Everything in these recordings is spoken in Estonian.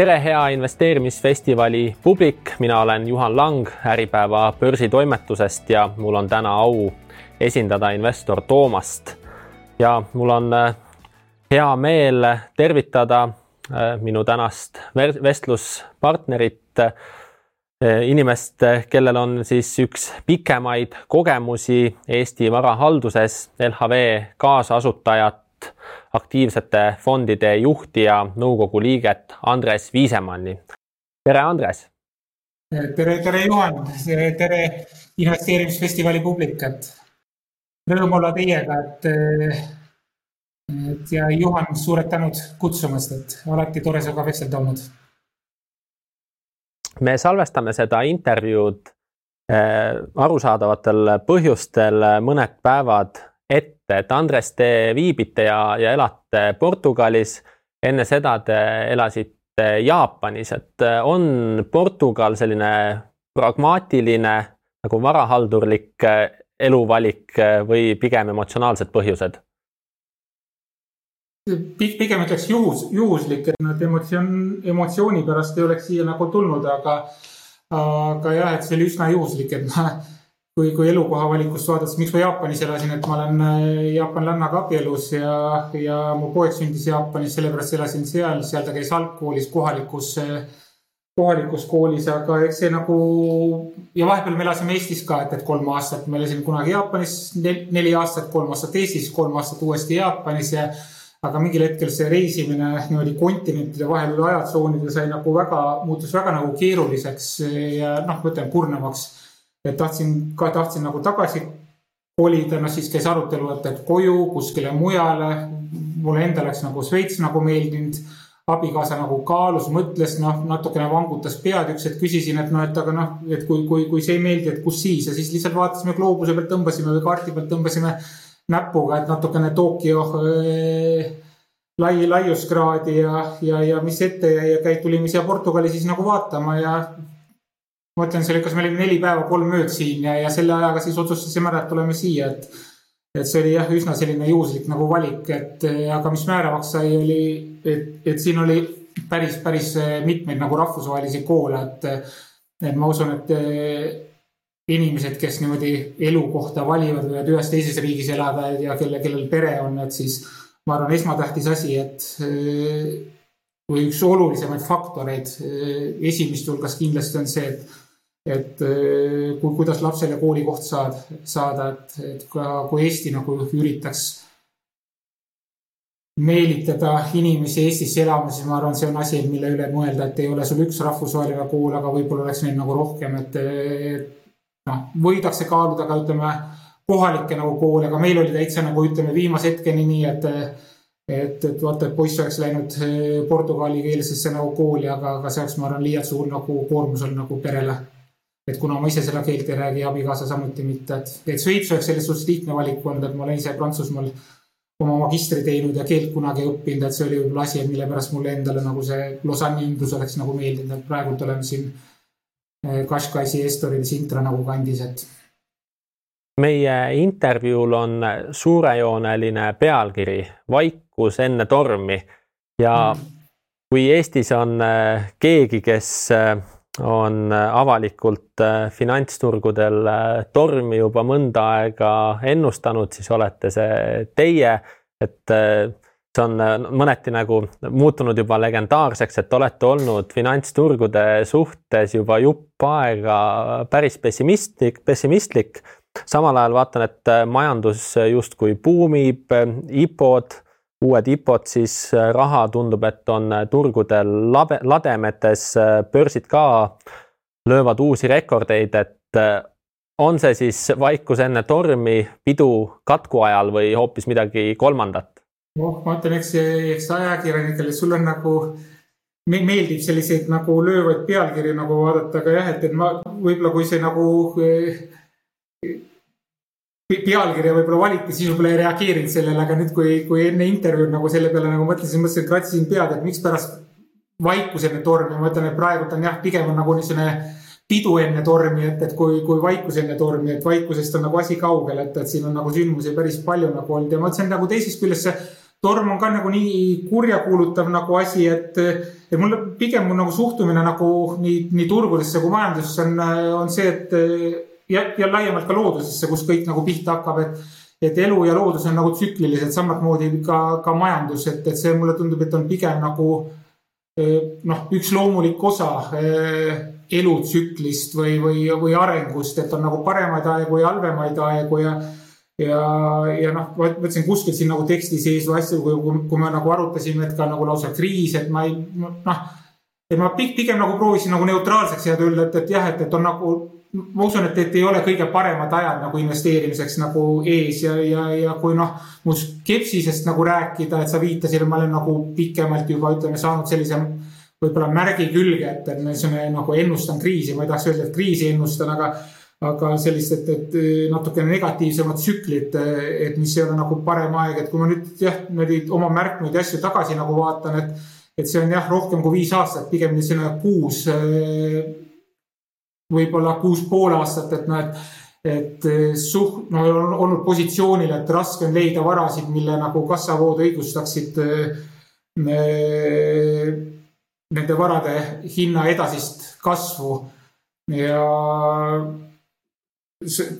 tere, hea investeerimisfestivali publik, mina olen Juhan Lang Äripäeva börsitoimetusest ja mul on täna au esindada investor Toomast. ja mul on äh, hea meel tervitada äh, minu tänast vestluspartnerit, äh, inimest, kellel on siis üks pikemaid kogemusi Eesti varahalduses, LHV kaasasutajat aktiivsete fondide juhti ja nõukogu liiget Andres Viisemanni. tere, Andres. tere, tere, Juhan, tere investeerimisfestivali publik, et rõõm olla teiega, et, et ja Juhan, suured tänud kutsumast, et alati tore sinuga vestelda olnud. me salvestame seda intervjuud äh, arusaadavatel põhjustel mõned päevad ette, et Andres, te viibite ja, ja elate Portugalis. enne seda te elasite Jaapanis, et äh, on Portugal selline pragmaatiline nagu varahaldurlik äh, eluvalik äh, või pigem emotsionaalsed põhjused? pigem ütleks juhus, juhuslik, et nad emotsioon, emotsiooni pärast ei oleks siia nagu tulnud, aga, aga jah, et see oli üsna juhuslik, et ma kui, kui elukoha valikust vaadates, miks ma Jaapanis elasin, et ma olen äh, jaapanlannaga abielus ja, ja mu poeg sündis Jaapanis, sellepärast elasin seal, seal ta käis algkoolis kohalikus, äh, kohalikus koolis, aga eks see nagu ja vahepeal me elasime Eestis ka, et, et kolm aastat, ma elasin kunagi Jaapanis neli aastat, kolm aastat Eestis, kolm aastat uuesti Jaapanis ja aga mingil hetkel see reisimine niimoodi kontinentide vahel üle ajatsoonide sai nagu väga, muutus väga nagu keeruliseks ja noh, ma ütlen kurnavaks et tahtsin ka, tahtsin nagu tagasi kolida, noh siis käis arutelu, et, et koju kuskile mujale. mulle endale oleks nagu Šveits nagu meeldinud. abikaasa nagu kaalus, mõtles, noh, natukene vangutas pead, üks hetk küsisin, et noh, et aga noh, et kui, kui, kui see ei meeldi, et kus siis ja siis lihtsalt vaatasime gloobuse pealt, tõmbasime või kaardi pealt tõmbasime näpuga, et natukene Tokyo äh, lai, laiuskraadi ja, ja, ja mis ette jäi ja käid, tulime siia Portugali siis nagu vaatama ja ma ütlen, see oli, kas me olime neli päeva, kolm ööd siin ja, ja selle ajaga siis otsustasime ära, et tuleme siia, et. et see oli jah, üsna selline juhuslik nagu valik, et aga mis määravaks sai, oli, et, et siin oli päris, päris mitmeid nagu rahvusvahelisi koole, et. et ma usun, et inimesed, kes niimoodi elukohta valivad, võivad ühes teises riigis elada ja kelle, kellel pere on, et siis ma arvan, esmatähtis asi, et või üks olulisemaid faktoreid esimeste hulgas kindlasti on see, et et äh, kui, kuidas lapsele koolikoht saad, saada, et, et ka kui Eesti nagu üritaks meelitada inimesi Eestisse elama, siis ma arvan, see on asi, mille üle mõelda, et ei ole sul üks rahvusvaheline kool, aga võib-olla oleks neid nagu rohkem, et, et noh, võidakse kaaluda ka ütleme kohalikke nagu koole, aga meil oli täitsa nagu ütleme viimase hetkeni nii, et et, et vaata, et poiss oleks läinud äh, portugalikeelsesse nagu kooli, aga, aga see oleks, ma arvan, liialt suur nagu koormus on nagu perele et kuna ma ise seda keelt ei räägi, abikaasa samuti mitte, et, et Šveits oleks selles suhtes lihtne valik olnud, et ma olen ise Prantsusmaal oma magistri teinud ja keelt kunagi õppinud, et see oli võib-olla asi, mille pärast mulle endale nagu see Lausanne'i ümbrus oleks nagu meeldinud, et praegult oleme siin eh, Estoril, Sintra nagu kandis, et. meie intervjuul on suurejooneline pealkiri Vaikus enne tormi ja mm. kui Eestis on eh, keegi, kes eh, on äh, avalikult äh, finantsturgudel äh, tormi juba mõnda aega ennustanud, siis olete see teie, et see on mõneti nagu muutunud juba legendaarseks, et olete olnud finantsturgude suhtes juba jupp aega päris pessimistlik, pessimistlik. samal ajal vaatan, et majandus justkui buumib, IPO-d uued IPO-d, siis äh, raha tundub, et on äh, turgudel labe, lademetes, äh, börsid ka löövad uusi rekordeid, et on see siis vaikus enne tormi, pidu katku ajal või hoopis midagi kolmandat? noh, ma ütlen, eks, eks ajakirjanikele, sul on nagu, meeldib selliseid nagu löövaid pealkirju nagu vaadata, aga jah, et, et ma võib-olla kui see nagu pealkirja võib-olla valiti, siis võib-olla ei reageerinud sellele, aga nüüd, kui, kui enne intervjuud nagu selle peale nagu mõtlesin, mõtlesin, kratsisin pead, et mikspärast vaikus enne tormi, ma ütlen, et praegult on jah, pigem on nagu niisugune pidu enne tormi, et, et kui, kui vaikus enne tormi, et vaikusest on nagu asi kaugel, et, et siin on nagu sündmusi päris palju nagu olnud. Ja ma ütlesin nagu teisest küljest see torm on ka nagu nii kurjakuulutav nagu asi, et, et mulle pigem mu nagu suhtumine nagu nii, nii turgudesse kui majandusesse on, on see, et ja, ja laiemalt ka loodusesse, kus kõik nagu pihta hakkab, et et elu ja loodus on nagu tsüklilised, samamoodi ka, ka majandus, et, et see mulle tundub, et on pigem nagu noh, üks loomulik osa elutsüklist või, või, või arengust, et on nagu paremaid aegu ja halvemaid aegu ja ja, ja noh, ma mõtlesin kuskilt siin nagu teksti sees või asju, kui, kui me nagu arutasime, et ka nagu lausa kriis, et ma ei noh, et ma pigem nagu proovisin nagu neutraalseks jääda öelda, et, et jah, et, et on nagu, ma usun, et, et ei ole kõige paremad ajad nagu investeerimiseks nagu ees ja, ja, ja kui noh, mu skepsisest nagu rääkida, et sa viitasid, ma olen nagu pikemalt juba ütleme saanud sellise võib-olla märgi külge, et, et niisugune nagu ennustan kriisi, ma ei tahaks öelda, et kriisi ennustan, aga aga sellist, et, et natukene negatiivsemat tsüklit, et mis ei ole nagu parem aeg, et kui ma nüüd jah, niimoodi oma märkmeid ja asju tagasi nagu vaatan, et, et see on jah, rohkem kui viis aastat, pigem selline kuus, võib-olla kuus pool aastat, et noh, et et suht-, no on olnud positsioonil, et raske on leida varasid, mille nagu kassavood õigustaksid nende varade hinna edasist kasvu. Ja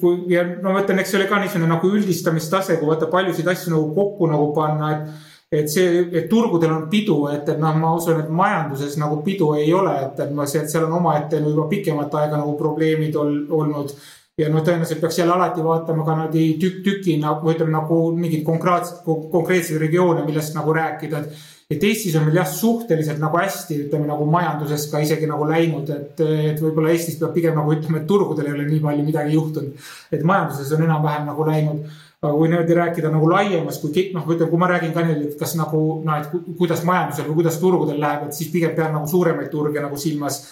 kui ja no ma ütlen, eks see oli ka niisugune nagu üldistamistase, kui vaata paljusid asju nagu kokku nagu panna, et et see, et turgudel on pidu, et, et noh, ma usun, et majanduses nagu pidu ei ole, et, et ma seal, on omaette juba pikemat aega nagu probleemid ol, olnud. ja noh, tõenäoliselt peaks jälle alati vaatama ka niimoodi tükk tükina või ütleme nagu mingeid konkreetseid, konkreetseid regioone, millest nagu rääkida, et et Eestis on meil jah, suhteliselt nagu hästi, ütleme nagu majanduses ka isegi nagu läinud, et, et võib-olla Eestis peab pigem nagu ütlema, et turgudel ei ole nii palju midagi juhtunud. et majanduses on enam-vähem nagu läinud. Aga kui niimoodi rääkida nagu laiemas, kui noh, ütleme, kui ma räägin ka niimoodi, et kas nagu noh, et kuidas majandusel või kuidas turgudel läheb, et siis pigem pean nagu suuremaid turge nagu silmas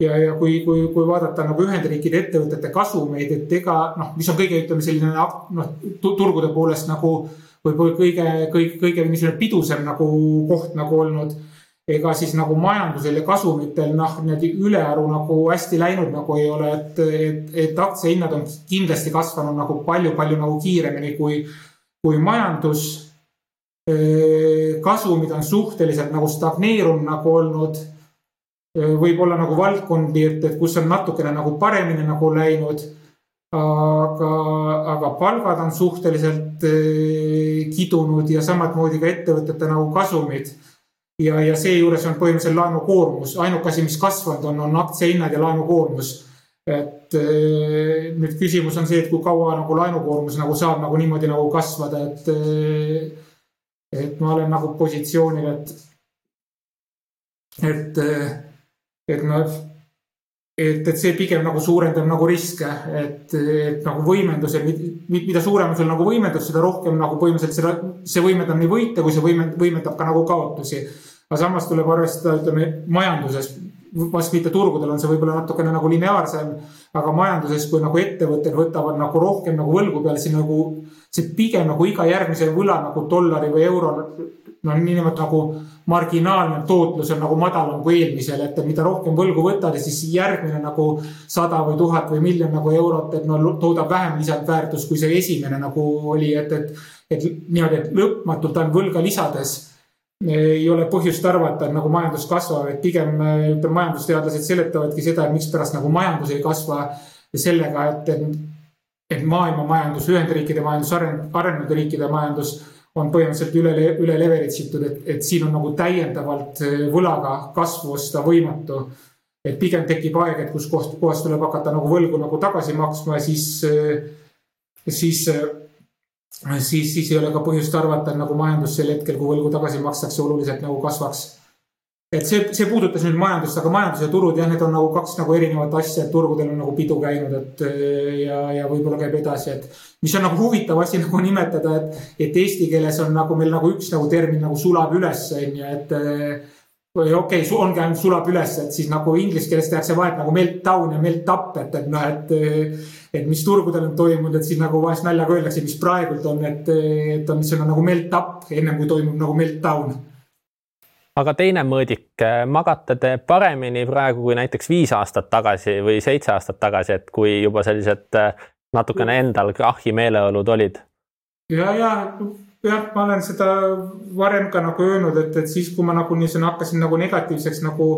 ja, ja kui, kui, kui vaadata nagu Ühendriikide ettevõtete kasumeid, et ega noh, mis on kõige, ütleme selline noh, turgude poolest nagu võib-olla kõige, kõige, kõige niisugune pidusam nagu koht nagu olnud. Ega siis nagu majandusel ja kasumitel noh, niimoodi ülearu nagu hästi läinud nagu ei ole, et, et, et aktsiahinnad on kindlasti kasvanud nagu palju-palju nagu kiiremini kui, kui majandus. kasumid on suhteliselt nagu stagneerunud nagu olnud. võib-olla nagu valdkondi, et, et kus on natukene nagu paremini nagu läinud aga, aga palgad on suhteliselt kidunud ja samamoodi ka ettevõtete nagu kasumid. Ja, ja seejuures on põhimõtteliselt laenukoormus, ainuke asi, mis kasvanud on, on aktsiahinnad ja laenukoormus. et eh, nüüd küsimus on see, et kui kaua nagu laenukoormus nagu saab nagu niimoodi nagu kasvada, et, eh, et ma olen nagu positsioonil, et, et, et noh et, et see pigem nagu suurendab nagu riske, et, et nagu võimenduse, mida suurem on sul nagu võimendus, seda rohkem nagu põhimõtteliselt seda, see võimendab nii võite, kui see võimend, võimendab ka nagu kaotusi. aga samas tuleb arvestada, ütleme majanduses, vast mitte turgudel on see võib-olla natukene nagu lineaarsem, aga majanduses, kui nagu ettevõtted võtavad nagu rohkem nagu võlgu peale, siis nagu see pigem nagu iga järgmise võla nagu dollari või euro no niimoodi nagu marginaalne tootlus on nagu madalam kui eelmisel, et mida rohkem võlgu võtad siis järgmine nagu sada või tuhat või miljon nagu eurot, et no toodab vähem lisandväärtust, kui see esimene nagu oli, et, et. et niimoodi, et lõpmatult ainult võlga lisades ei ole põhjust arvata, et nagu majandus kasvab, et pigem ütleme, majandusteadlased seletavadki seda, et mikspärast nagu majandus ei kasva sellega, et, et, et maailma majandus, Ühendriikide majandus, arenenud riikide majandus on põhimõtteliselt üle, üle leverage itud, et, et siin on nagu täiendavalt eh, võlaga kasvu osta võimatu. et pigem tekib aeg, et kus koht, kohast tuleb hakata nagu võlgu nagu tagasi maksma siis, eh, siis, eh, siis, siis ei ole ka põhjust arvata, et nagu majandus sel hetkel, kui võlgu tagasi makstakse, oluliselt nagu kasvaks et see, see puudutas nüüd majandust, aga majandus ja turud jah, need on nagu kaks nagu erinevat asja, et turgudel on nagu pidu käinud, et ja, ja võib-olla käib edasi, et. mis on nagu huvitav asi nagu nimetada, et, et eesti keeles on nagu meil nagu üks nagu termin nagu sulab üles, on ju, et. või okei okay,, ongi ainult sulab üles, et siis nagu inglise keeles tehakse vahet nagu meltdown ja melt-up, et, et noh, et. Et mis turgudel on toimunud, et siis nagu vahest naljaga öeldakse, mis praegult on, et, et on niisugune nagu melt-up ennem kui toimub nagu meltdown aga teine mõõdik, äh, magate te paremini praegu kui näiteks viis aastat tagasi või seitse aastat tagasi, et kui juba sellised äh, natukene endal krahhi meeleolud olid? ja, ja jah, ma olen seda varem ka nagu öelnud, et, et siis, kui ma nagu niisugune hakkasin nagu negatiivseks nagu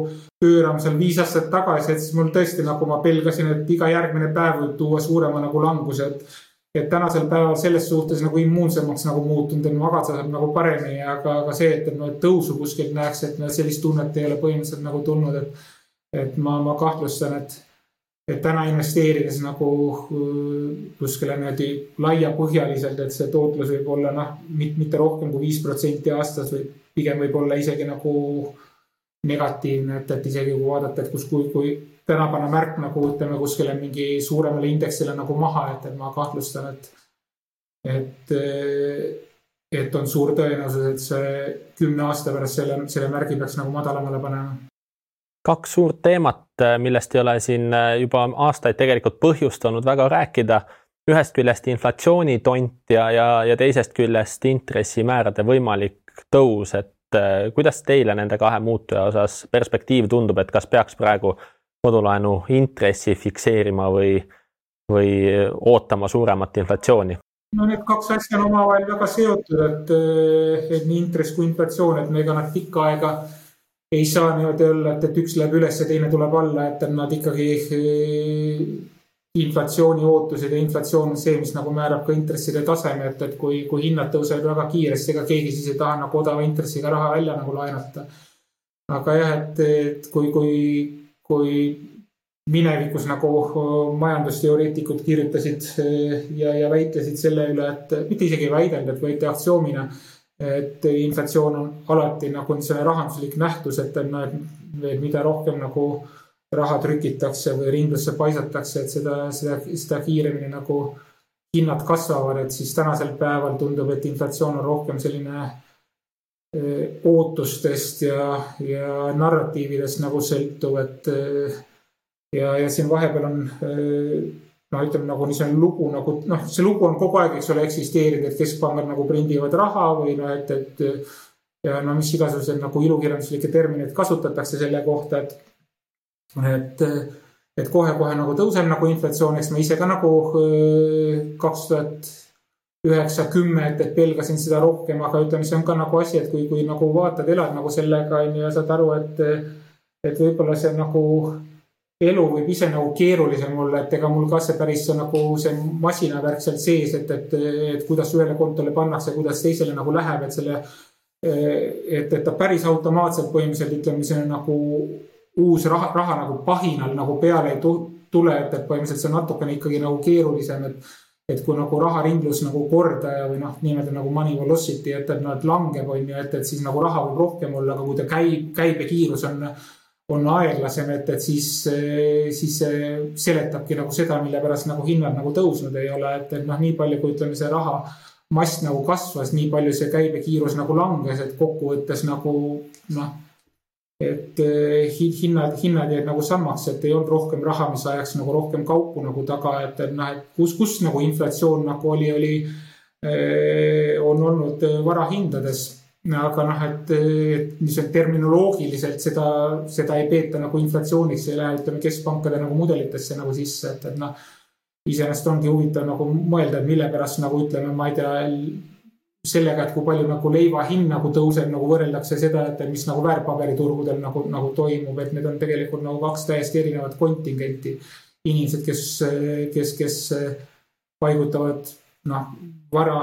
pöörama seal viis aastat tagasi, et siis mul tõesti nagu ma pelgasin, et iga järgmine päev võib tuua suurema nagu languse, et et tänasel päeval selles suhtes nagu immuunsemaks nagu muutunud, et magada saab nagu paremini, aga, aga see, et, et et tõusu kuskilt näeks, et sellist tunnet ei ole põhimõtteliselt nagu tulnud, et et ma, ma kahtlustan, et et täna investeerides nagu äh, kuskile niimoodi laiapõhjaliselt, et see tootlus võib olla noh, mitte rohkem kui viis protsenti aastas või pigem võib olla isegi nagu negatiivne, et, et isegi kui vaadata, et kus, kui, kui täna panna märk nagu ütleme kuskile mingi suuremale indeksile nagu maha, et, et ma kahtlustan, et, et, et on suur tõenäosus, et see kümne aasta pärast selle, selle märgi peaks nagu madalamale panema kaks suurt teemat, äh, millest ei ole siin äh, juba aastaid tegelikult põhjust olnud väga rääkida. ühest küljest inflatsioonitont ja, ja, ja teisest küljest intressimäärade võimalik tõus, et äh, kuidas teile nende kahe muutuja osas perspektiiv tundub, et kas peaks praegu kodulaenu intressi fikseerima või, või ootama suuremat inflatsiooni? no need kaks asja on omavahel väga seotud, et, et nii intress kui inflatsioon, et ega nad pikka aega ei saa niimoodi olla, et, et üks läheb üles ja teine tuleb alla, et nad ikkagi eh, inflatsiooni ootused ja inflatsioon on see, mis nagu määrab ka intresside taseme, et, et kui, kui hinnad tõusevad väga kiiresti, ega keegi siis ei taha nagu odava intressiga raha välja nagu laenata. aga jah, et, et kui, kui, kui minevikus nagu majandusteoreetikud kirjutasid eh, ja, ja väitlesid selle üle, et mitte isegi ei väidelnud, et võeti aktsioomina et inflatsioon on alati nagu niisugune rahanduslik nähtus, et et mida rohkem nagu raha trükitakse või ringlusse paisatakse, et seda, seda, seda kiiremini nagu hinnad kasvavad, et siis tänasel päeval tundub, et inflatsioon on rohkem selline eh, ootustest ja, ja narratiividest nagu sõltuv, et eh, ja, ja siin vahepeal on eh, no ütleme nagu niisugune lugu nagu noh, see lugu on kogu aeg, eks ole, eksisteerinud, et keskpangad nagu prindivad raha või noh, et, et ja no mis igasugused nagu ilukirjanduslikke termineid kasutatakse selle kohta, et, et, et kohe-kohe nagu tõuseb nagu inflatsioon, eks ma ise ka nagu äh, kaks tuhat üheksa, kümme, et, et pelgasin seda rohkem, aga ütleme, see on ka nagu asi, et kui, kui nagu vaatad, elad nagu sellega on ju ja saad aru, et, et võib-olla see nagu elu võib ise nagu keerulisem olla, et ega mul ka see päris nagu see masinavärk seal sees, et, et, et kuidas ühele kontole pannakse, kuidas teisele nagu läheb, et selle. et, et ta päris automaatselt põhimõtteliselt ütleme, see nagu uus raha, raha nagu pahinal nagu peale ei tule, et, et põhimõtteliselt see on natukene ikkagi nagu keerulisem, et. et kui nagu raharinglus nagu kordaja või noh, niimoodi nagu money velocity, et, et noh, et langeb, on ju, et, et siis nagu raha võib rohkem olla, aga kui ta käib, käibekiirus on on aeglasem, et, et siis, siis see seletabki nagu seda, mille pärast nagu hinnad nagu tõusnud ei ole, et, et noh, nii palju, kui ütleme, see raha mass nagu kasvas, nii palju see käibekiirus nagu langes, et kokkuvõttes nagu noh, et hinnad, hinnad jäid nagu samaks, et ei olnud rohkem raha, mis ajaks nagu rohkem kaupu nagu taga, et, et noh, et kus, kus nagu inflatsioon nagu oli, oli, on olnud varahindades aga noh, et, et niisugune terminoloogiliselt seda, seda ei peeta nagu inflatsiooniks, ei lähe, ütleme, keskpankade nagu mudelitesse nagu sisse, et, et noh. iseenesest ongi huvitav nagu mõelda, et mille pärast nagu ütleme, ma ei tea, sellega, et kui palju nagu leiva hind nagu tõuseb, nagu võrreldakse seda, et mis nagu väärtpaberiturgudel nagu, nagu toimub, et need on tegelikult nagu kaks täiesti erinevat kontingenti. inimesed, kes, kes, kes paigutavad noh, vara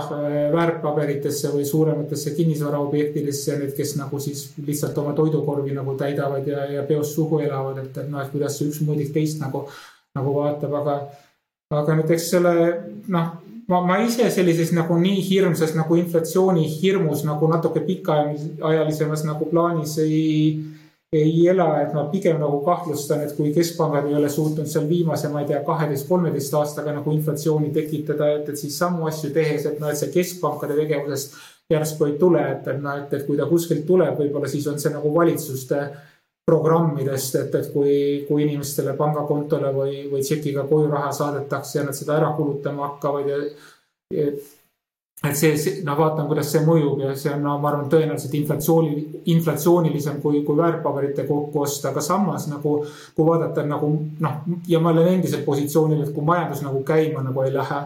väärtpaberitesse või suurematesse kinnisvaraobjektidesse, need, kes nagu siis lihtsalt oma toidukorvi nagu täidavad ja, ja peost suhu elavad, et, et noh, et kuidas see üks mõõdik teist nagu, nagu vaatab, aga, aga näiteks selle noh, ma, ma ise sellises nagu nii hirmsas nagu inflatsiooni hirmus nagu natuke pikaajalisemas nagu plaanis ei ei ela, et ma pigem nagu kahtlustan, et kui keskpangad ei ole suutnud seal viimase, ma ei tea, kaheteist, kolmeteist aastaga nagu inflatsiooni tekitada, et, et siis samu asju tehes, et noh, et see keskpankade tegevusest järsku ei tule, et, et noh, et, et kui ta kuskilt tuleb, võib-olla siis on see nagu valitsuste programmidest, et, et kui, kui inimestele pangakontole või, või tšekiga koju raha saadetakse ja nad seda ära kulutama hakkavad ja et et see, see, noh, vaatan, kuidas see mõjub ja see on no,, ma arvan, tõenäoliselt inflatsiooni, inflatsioonilisem kui, kui väärtpaberite kokku osta, aga samas nagu. kui vaadata nagu noh, ja ma olen endiselt positsioonil, et kui majandus nagu käima nagu ei lähe.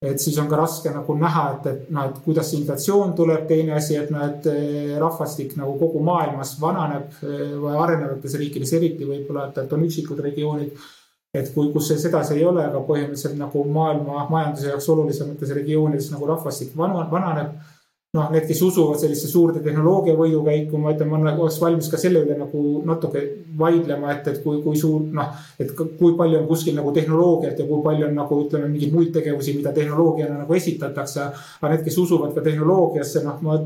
et siis on ka raske nagu näha, et, et noh, et kuidas inflatsioon tuleb, teine asi, et noh, et rahvastik nagu kogu maailmas vananeb või arenevates riikides eriti võib-olla, et, et on üksikud regioonid et kui, kus see sedasi ei ole, aga põhimõtteliselt nagu maailma majanduse jaoks olulisemates regioonides nagu rahvastik vananeb. noh, need, kes usuvad selliste suurde tehnoloogia võidukäiku, ma ütlen, ma oleks valmis ka selle üle nagu natuke vaidlema, et, et kui, kui suur noh, et kui palju on kuskil nagu tehnoloogiat ja kui palju on nagu ütleme, mingeid muid tegevusi, mida tehnoloogiana nagu esitatakse. aga need, kes usuvad ka tehnoloogiasse, noh, ma,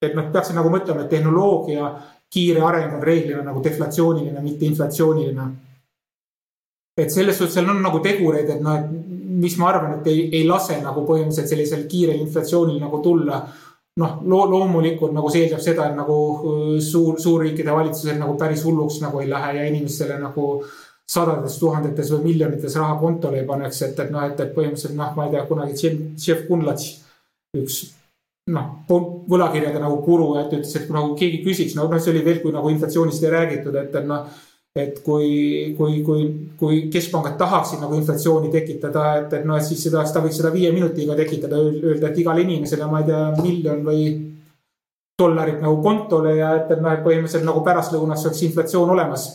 et noh, peaksid nagu mõtlema, et tehnoloogia kiire areng on reeglina nagu deflatsiooniline, mitte inflatsiooniline et selles suhtes seal on nagu tegureid, et noh, et mis ma arvan, et ei, ei lase nagu põhimõtteliselt sellisel kiirel inflatsioonil nagu tulla. noh lo, loomulikult nagu see eeldab seda, et nagu äh, suur, suurriikide valitsused nagu päris hulluks nagu ei lähe ja inimestele nagu sadades tuhandetes või miljonites raha kontole ei paneks, et, et noh, et, et põhimõtteliselt noh, ma ei tea, kunagi Jeff Kunlats, üks noh, võlakirjade nagu guru, et ütles, et kui nagu keegi küsiks, no noh, see oli veel, kui nagu inflatsioonist ei räägitud, et, et noh et kui, kui, kui, kui keskpangad tahaksid nagu inflatsiooni tekitada, et, et noh, et siis seda, seda võiks seda viie minutiga tekitada, öelda, et igale inimesele, ma ei tea, miljon või dollarit nagu kontole ja et, et noh, et põhimõtteliselt nagu pärastlõunas oleks inflatsioon olemas.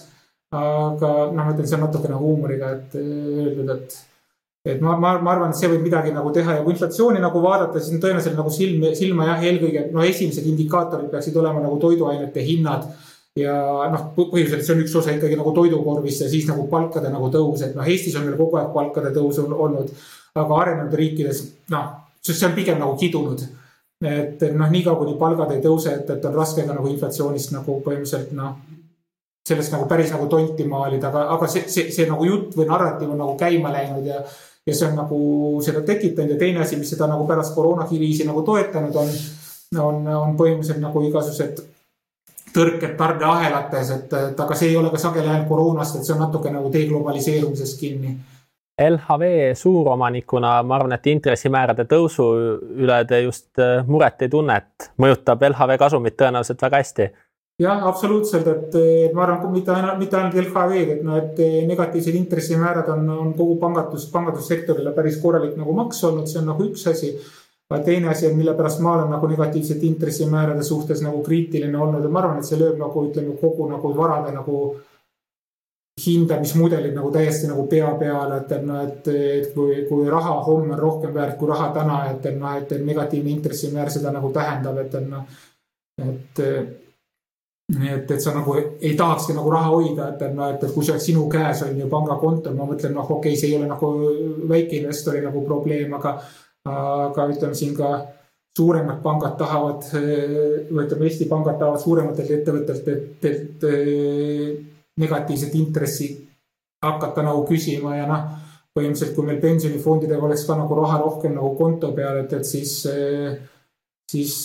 aga noh, ma ütlen, see on natuke nagu huumoriga, et öeldud, et, et ma, ma, ma arvan, et see võib midagi nagu teha ja kui inflatsiooni nagu vaadata, siis tõenäoliselt nagu silm, silma jah, eelkõige no esimesed indikaatorid peaksid olema nagu toiduainete hinnad ja noh, põhiliselt see on üks osa ikkagi nagu toidukorvist ja siis nagu palkade nagu tõus, et noh, Eestis on meil kogu aeg palkade tõus olnud. aga arenenud riikides noh, see on pigem nagu kidunud. et noh, niikaua kuni palgad ei tõuse, et, et on raske ka nagu inflatsioonist nagu põhimõtteliselt noh. sellest nagu päris nagu tonti maalida, aga, aga see, see, see nagu jutt või narratiiv on nagu käima läinud ja. ja see on nagu seda tekitanud ja teine asi, mis seda nagu pärast koroonakriisi nagu toetanud on, on, on põhimõtteliselt nagu igasugused tõrked tarneahelates, et, et aga see ei ole ka sageli ainult koroonast, et see on natuke nagu deglobaliseerumisest kinni. LHV suuromanikuna ma arvan, et intressimäärade tõusu üle te just äh, muret ei tunne, et mõjutab LHV kasumit tõenäoliselt väga hästi jah, absoluutselt, et ma arvan, mitte ainult, mitte ainult LHV-d, et noh, et negatiivsed intressimäärad on, on kogu pangatus, pangandussektorile päris korralik nagu maks olnud, see on nagu üks asi aga teine asi mille pärast ma olen nagu negatiivsete intressimäärade suhtes nagu kriitiline olnud ja ma arvan, et see lööb nagu ütleme kogu nagu varade nagu hindamismudelid nagu täiesti nagu pea peale, et, et noh, et, et kui, kui raha homme on rohkem väärt kui raha täna, et, et noh, et negatiivne intressimäär seda nagu tähendab, et, et noh, et nii et, et sa nagu ei tahakski nagu raha hoida, et, et noh, et, et kui see oleks sinu käes on ju pangakontol, ma mõtlen, noh, okei okay,, see ei ole nagu väikeinvestori nagu probleem, aga aga ütleme siin ka suuremad pangad tahavad või ütleme, Eesti pangad tahavad suurematelt ettevõtetelt negatiivset intressi hakata nagu küsima ja noh, põhimõtteliselt kui meil pensionifondidega oleks ka nagu raha rohkem nagu konto peal, et, et siis, siis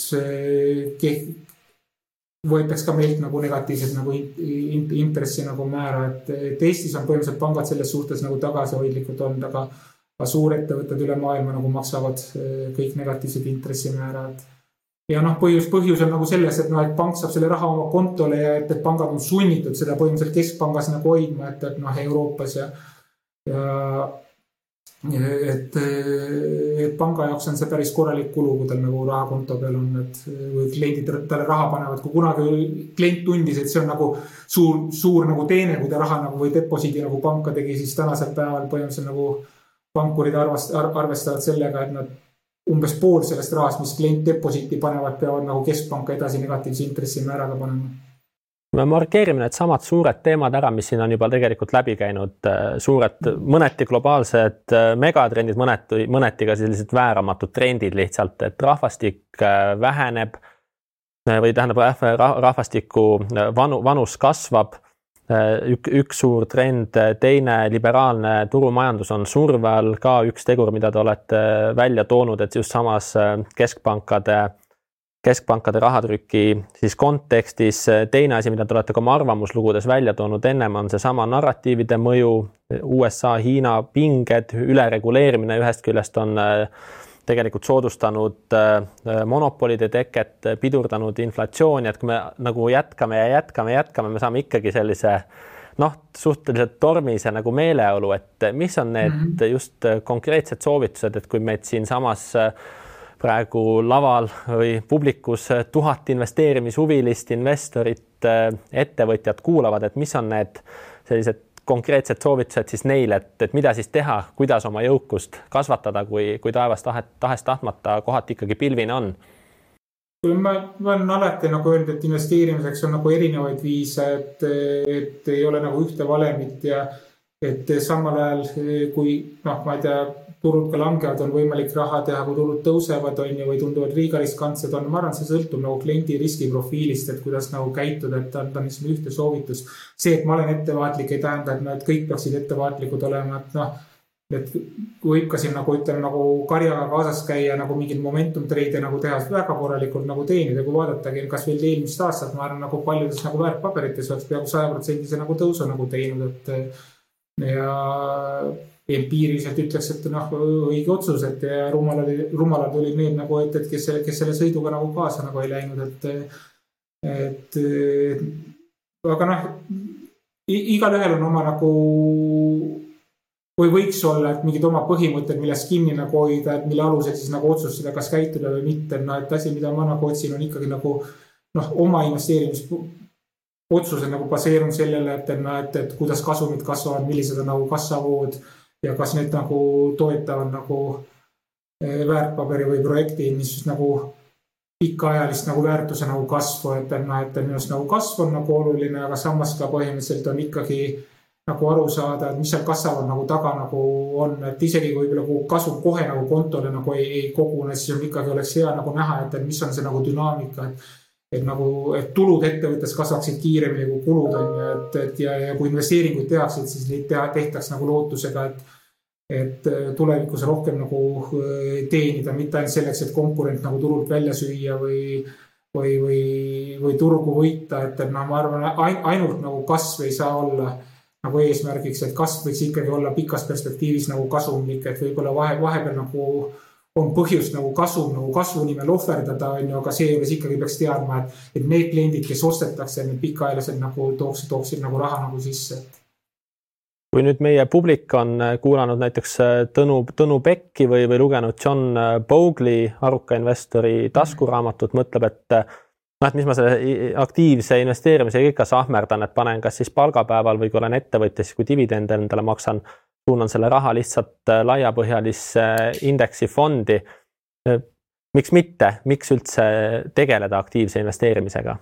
võetaks ka meilt nagu negatiivset nagu intressi nagu määra, et, et Eestis on põhimõtteliselt pangad selles suhtes nagu tagasihoidlikud olnud, aga ka suurettevõtted üle maailma nagu maksavad eh, kõik negatiivsed intressimäärad. ja noh, põhjus, põhjus on nagu selles, et noh, et pank saab selle raha oma kontole ja et, et pangad on sunnitud seda põhimõtteliselt keskpangas nagu hoidma, et, et noh, Euroopas ja, ja et, et panga jaoks on see päris korralik kulu, kui tal nagu raha konto peal on, et või kliendid talle raha panevad, kui kunagi klient tundis, et see on nagu suur, suur nagu teene, kui ta raha nagu või deposiidi nagu panka tegi, siis tänasel päeval põhimõtteliselt nagu pankurid arvast-, arvestavad sellega, et nad umbes pool sellest rahast, mis klient deposiiti panevad, peavad nagu keskpanka edasi negatiivse intressimääraga panema. Me markeerime needsamad suured teemad ära, mis siin on juba tegelikult läbi käinud, suured, mõneti globaalsed äh, megatrendid, mõneti, mõneti ka sellised vääramatud trendid lihtsalt, et rahvastik äh, väheneb või tähendab, rahvastiku äh, vanu, vanus kasvab Äh, ük, üks suur trend, teine liberaalne turumajandus on surve all, ka üks tegur, mida te olete välja toonud, et just samas äh, keskpankade, keskpankade rahatrüki siis kontekstis. teine asi, mida te olete ka oma arvamuslugudes välja toonud ennem, on seesama narratiivide mõju, USA-Hiina pinged, ülereguleerimine ühest küljest on äh, tegelikult soodustanud äh, monopolide teket, pidurdanud inflatsiooni, et kui me nagu jätkame ja jätkame, jätkame, me saame ikkagi sellise noh, suhteliselt tormise nagu meeleolu, et mis on need mm -hmm. just konkreetsed soovitused, et kui meid siinsamas praegu laval või publikus tuhat investeerimishuvilist investorit, ettevõtjat kuulavad, et mis on need sellised konkreetsed soovitused siis neile, et, et mida siis teha, kuidas oma jõukust kasvatada, kui, kui taevas tahet, tahes-tahtmata kohati ikkagi pilvine on? Ma, ma olen alati nagu öelnud, et investeerimiseks on nagu erinevaid viise, et, et ei ole nagu ühte valemit ja et samal ajal, kui noh, ma ei tea, turud ka langevad, on võimalik raha teha, kui turud tõusevad, on ju, või tunduvad liiga riskantsed on. ma arvan, see sõltub nagu kliendi riskiprofiilist, et kuidas nagu käituda, et anda niisugune ühte soovitus. see, et ma olen ettevaatlik, ei tähenda, et et kõik peaksid ettevaatlikud olema, et noh et võib ka siin nagu ütleme nagu karjaga kaasas käia nagu mingeid momentum trade'e nagu teha väga korralikult nagu teenida, kui vaadatagi kasvõi eelmist aastat, ma arvan, nagu paljudes nagu väärtpaberites oleks peaaegu sajaprotsendise nagu tõusu nagu teinud, et. ja empiiriliselt ütleks, et noh, õige otsus, et ja rumalad, rumalad olid need nagu, et, et kes, kes selle sõiduga nagu kaasa nagu ei läinud, et. et aga noh, igalühel on oma nagu või võiks olla, et mingid oma põhimõtted, millest kinni nagu hoida, et mille alusel siis nagu otsustada, kas käituda või mitte, et noh, et asi, mida ma nagu otsin, on ikkagi nagu noh, oma investeerimisotsused nagu baseerunud sellele, et noh, et, et kuidas kasumid kasvavad, millised on nagu kassavood ja kas need nagu toetavad nagu eh, väärtpaberi või projekti, mis nagu pikaajalist nagu väärtuse nagu kasvu, et noh, et minu arust nagu kasv on nagu oluline, aga samas ka põhimõtteliselt on ikkagi nagu aru saada, et mis seal kassaval nagu taga nagu on, et isegi kui nagu kasum kohe nagu kontole nagu ei, ei kogune, siis on ikkagi oleks hea nagu näha, et, et mis on see nagu dünaamika, et. Et nagu, et tulud ettevõttes kasvaksid kiiremini kui kulud on ju, et, et ja, ja kui investeeringuid tehakse, et siis neid teha, tehtaks nagu lootusega, et. et tulevikus rohkem nagu äh, teenida, mitte ainult selleks, et konkurent nagu turult välja süüa või või, või, või turgu võita, et, et noh, ma arvan, ainult nagu kasv ei saa olla nagu eesmärgiks, et kasv võiks ikkagi olla pikas perspektiivis nagu kasumlik, et võib-olla vahe, vahepeal nagu on põhjust nagu kasum nagu kasvu nimel ohverdada, on ju, aga seejuures ikkagi peaks teadma, et, et need kliendid, kes ostetakse, need pikaajalised nagu tooksid, tooksid nagu raha nagu sisse. kui nüüd meie publik on kuulanud näiteks äh, Tõnu, Tõnu Pekki või, või lugenud John äh, Bogli, aruka investori taskuraamatut, mõtleb, et noh, et mis ma selle aktiivse investeerimisega ikka sahmerdan, et panen kas siis palgapäeval või kui olen ettevõtja, siis kui dividende endale maksan, suunan selle raha lihtsalt äh, laiapõhjalisse indeksifondi. Äh, miks mitte, miks üldse tegeleda aktiivse investeerimisega?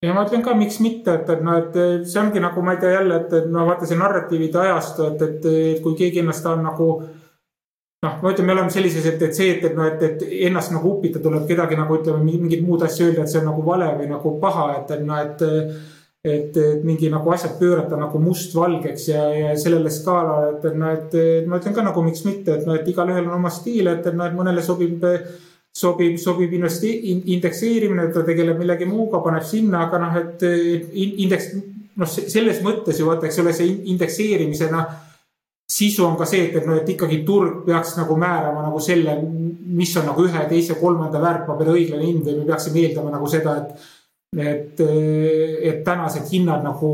ja ma ütlen ka, miks mitte, et, et noh, et see ongi nagu ma ei tea jälle, et, et no vaata see narratiivide ajastu, et, et, et kui keegi ennast tahab nagu noh, ma ütlen, me oleme sellises, et, et see, et, et noh, et, et ennast nagu upita tuleb kedagi nagu ütleme, mingit muud asja öelda, et see on nagu vale või nagu paha, et, et noh, et. Et, et mingi nagu asjad pöörata nagu mustvalgeks ja, ja sellele skaalale, et, et noh, et, et ma ütlen ka nagu miks mitte, et noh, et igalühel on oma stiil, et, et noh, et mõnele sobib sobib, sobib investi-, indekseerimine, ta tegeleb millegi muuga, paneb sinna, aga noh, et indeks, noh, selles mõttes ju vaata, eks ole, see indekseerimise noh sisu on ka see, et, et noh, et ikkagi turg peaks nagu määrama nagu selle, mis on nagu ühe, teise, kolmanda väärtpaberi õiglane hind või me peaksime eeldama nagu seda, et. Et, et tänased hinnad nagu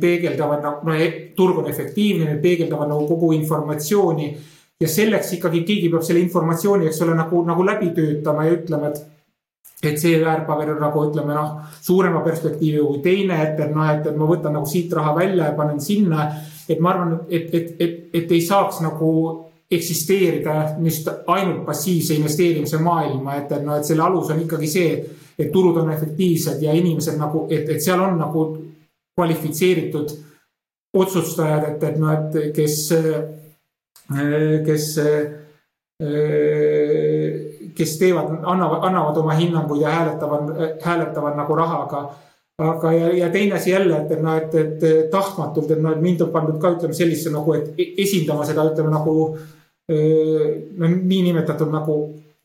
peegeldavad nagu, no turg on efektiivne, need peegeldavad nagu kogu informatsiooni. ja selleks ikkagi keegi peab selle informatsiooni, eks ole, nagu, nagu läbi töötama ja ütlema, et et see väärtpaber on nagu ütleme noh, suurema perspektiiviga kui teine, et, et noh, et, et ma võtan nagu siit raha välja ja panen sinna et ma arvan, et, et, et, et ei saaks nagu eksisteerida niisugust ainult passiivse investeerimise maailma, et, et noh, et selle alus on ikkagi see, et turud on efektiivsed ja inimesed nagu, et, et seal on nagu kvalifitseeritud otsustajad, et, et noh, et kes, kes, kes teevad, annavad, annavad oma hinnanguid ja hääletavad, hääletavad nagu rahaga aga, ja, ja teine asi jälle, et noh, et, et tahtmatult, et noh, et mind on pandud ka ütleme sellisesse nagu, et e-, esindama seda, ütleme nagu. no niinimetatud nagu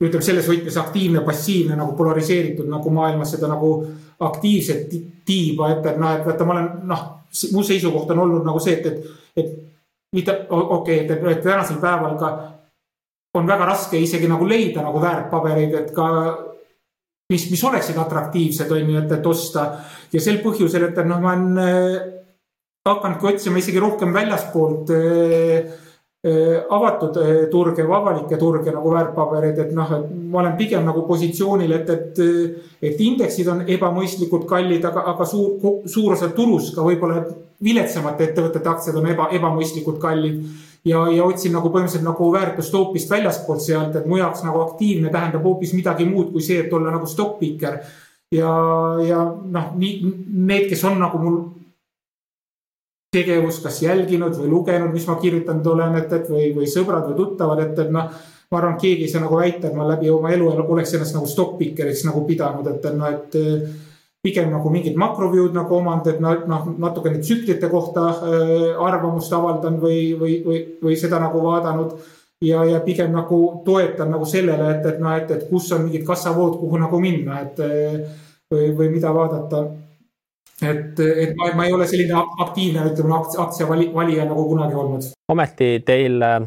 ütleme selles võtmes aktiivne, passiivne nagu polariseeritud nagu maailmas seda nagu aktiivset tiiba, et, et noh, et vaata, ma olen noh, mu seisukoht on olnud nagu see, et, et, et mitte okei okay,, et, et tänasel päeval ka on väga raske isegi nagu leida nagu väärtpabereid, et ka mis, mis oleksid atraktiivsed, on ju, et, et osta. ja sel põhjusel, et noh, ma olen äh, hakanudki otsima isegi rohkem väljaspoolt avatud turge või avalikke turge nagu väärtpabereid, et noh, et ma olen pigem nagu positsioonil, et, et, et indeksid on ebamõistlikult kallid, aga, aga suur, suur osa turust ka võib-olla viletsamate ettevõtete aktsiad on eba, ebamõistlikult kallid ja, ja otsin nagu põhimõtteliselt nagu väärtust hoopis väljaspoolt sealt, et mu jaoks nagu aktiivne tähendab hoopis midagi muud kui see, et olla nagu stock picker. ja, ja noh, nii need, kes on nagu mul tegevust kas jälginud või lugenud, mis ma kirjutanud olen, et, et või, või sõbrad või tuttavad, et, et noh. ma arvan, keegi ei saa nagu väita, et ma läbi oma elu oleks ennast nagu stock picker'iks nagu pidanud, et noh, et pigem nagu mingid makroview'd nagu omand, et noh, natukene tsüklite kohta äh, arvamust avaldan või, või, või, või seda nagu vaadanud. ja, ja pigem nagu toetan nagu sellele, et, et noh, et, et kus on mingid kassavood, kuhu nagu minna, et või, või mida vaadata. et, et ma, ma ei ole selline aktiivne, ütleme aktsia valija nagu kunagi olnud. ometi teil äh,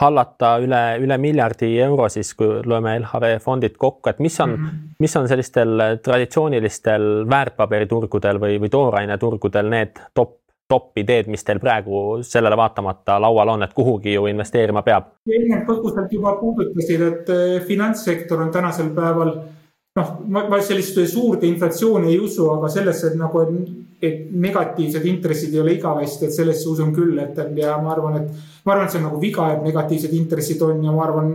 hallata üle, üle miljardi euro siis, kui loeme LHV fondid kokku, et mis on mm, -hmm. mis on sellistel traditsioonilistel väärtpaberiturgudel või, või tooraineturgudel need top, top ideed, mis teil praegu sellele vaatamata laual on, et kuhugi ju investeerima peab? eelnevalt põgusalt juba puudutasid, et eh, finantssektor on tänasel päeval noh, ma sellist suurt inflatsiooni ei usu, aga sellesse, et nagu, et negatiivsed intressid ei ole igavesti, et sellesse usun küll, et ja ma arvan, et ma arvan, et see on nagu viga, et negatiivsed intressid on ja ma arvan,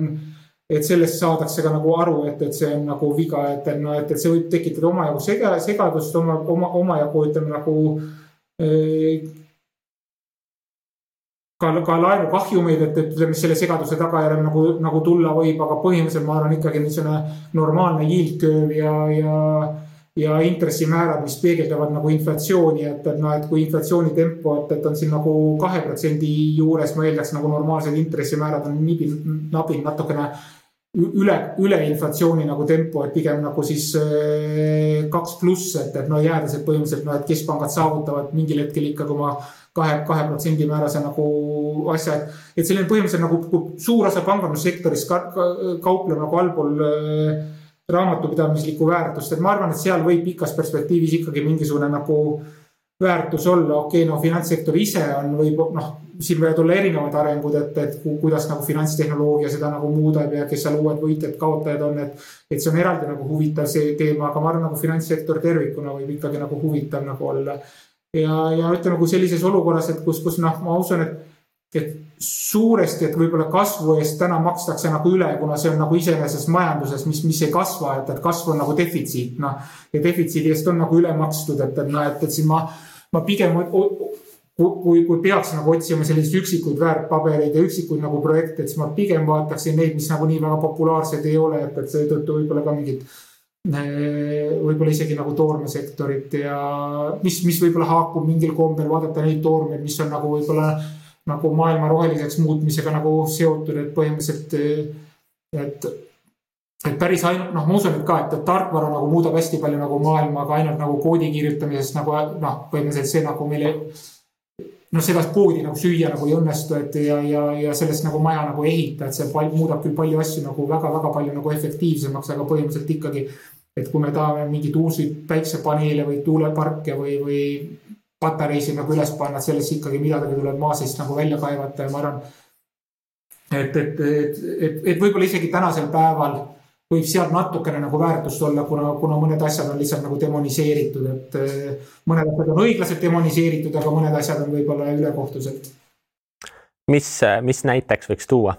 et sellest saadakse ka nagu aru, et, et see on nagu viga, et et, et see võib tekitada omajagu sega, segadust, oma, oma, omajagu ütleme nagu eh, ka, ka laenukahjumeid, et, et mis selle segaduse tagajärjel nagu, nagu tulla võib, aga põhimõtteliselt ma arvan ikkagi niisugune normaalne yield curve ja, ja ja intressimäärad, mis peegeldavad nagu inflatsiooni, et, et noh, et kui inflatsiooni tempo, et, et on siin nagu kahe protsendi juures, ma eeldaks nagu normaalsed intressimäärad on nibil, nabil natukene üle, üle inflatsiooni nagu tempo, et pigem nagu siis äh, kaks pluss, et, et no jäädes, et põhimõtteliselt noh, et keskpangad saavutavad mingil hetkel ikkagi oma kahe, kahe protsendi määrase nagu asja, et. et selline põhimõtteliselt nagu suur osa pangandussektorist ka, ka, kaupleb nagu allpool äh, raamatupidamislikku väärtust, et ma arvan, et seal võib pikas perspektiivis ikkagi mingisugune nagu väärtus olla, okei okay,, no finantssektor ise on, võib noh, siin võivad olla erinevad arengud, et, et kuidas nagu finantstehnoloogia seda nagu muudab ja kes seal uued võitjad-kaotajad on, et. et see on eraldi nagu huvitav see teema, aga ma arvan, nagu finantssektor tervikuna võib ikkagi nagu huvitav nagu olla. ja, ja ütleme, kui sellises olukorras, et kus, kus noh, ma usun, et et suuresti, et võib-olla kasvu eest täna makstakse nagu üle, kuna see on nagu iseenesest majanduses, mis, mis ei kasva, et, et kasv on nagu defitsiit, noh. ja defitsiidi eest on nagu üle makstud, et, et noh, et, et siin ma, ma pigem kui, kui peaks nagu otsima selliseid üksikuid väärtpabereid ja üksikuid nagu projekte, et siis ma pigem vaataksin neid, mis nagu nii väga populaarsed ei ole, et, et seetõttu võib-olla ka mingid eh, võib-olla isegi nagu toormesektorit ja mis, mis võib-olla haakub mingil kombel vaadata neid toormeid, mis on nagu võib-olla nagu maailma roheliseks muutmisega nagu seotud, et põhimõtteliselt, et et päris ainult, noh, ma usun et ka, et, et tarkvara nagu muudab hästi palju nagu maailma, aga ainult nagu koodi kirjutamisest nagu noh, põhimõtteliselt see nagu meile. noh, seda koodi nagu süüa nagu ei õnnestu, et ja, ja, ja sellest nagu maja nagu ehita, et see palju, muudab küll palju asju nagu väga-väga palju nagu efektiivsemaks, aga põhimõtteliselt ikkagi. et kui me tahame mingeid uusi päiksepaneele või tuuleparke või, või patareisid nagu üles panna, et sellest ikkagi midagi tuleb maa seest nagu välja kaevata ja ma arvan. et, et, et, et, et võib-olla isegi tänasel päeval võib seal natukene nagu väärtust olla, kuna, kuna mõned asjad on lihtsalt nagu demoniseeritud, et eh, mõned asjad on õiglaselt demoniseeritud, aga mõned asjad on võib-olla ülekohtuselt. mis, mis näiteks võiks tuua?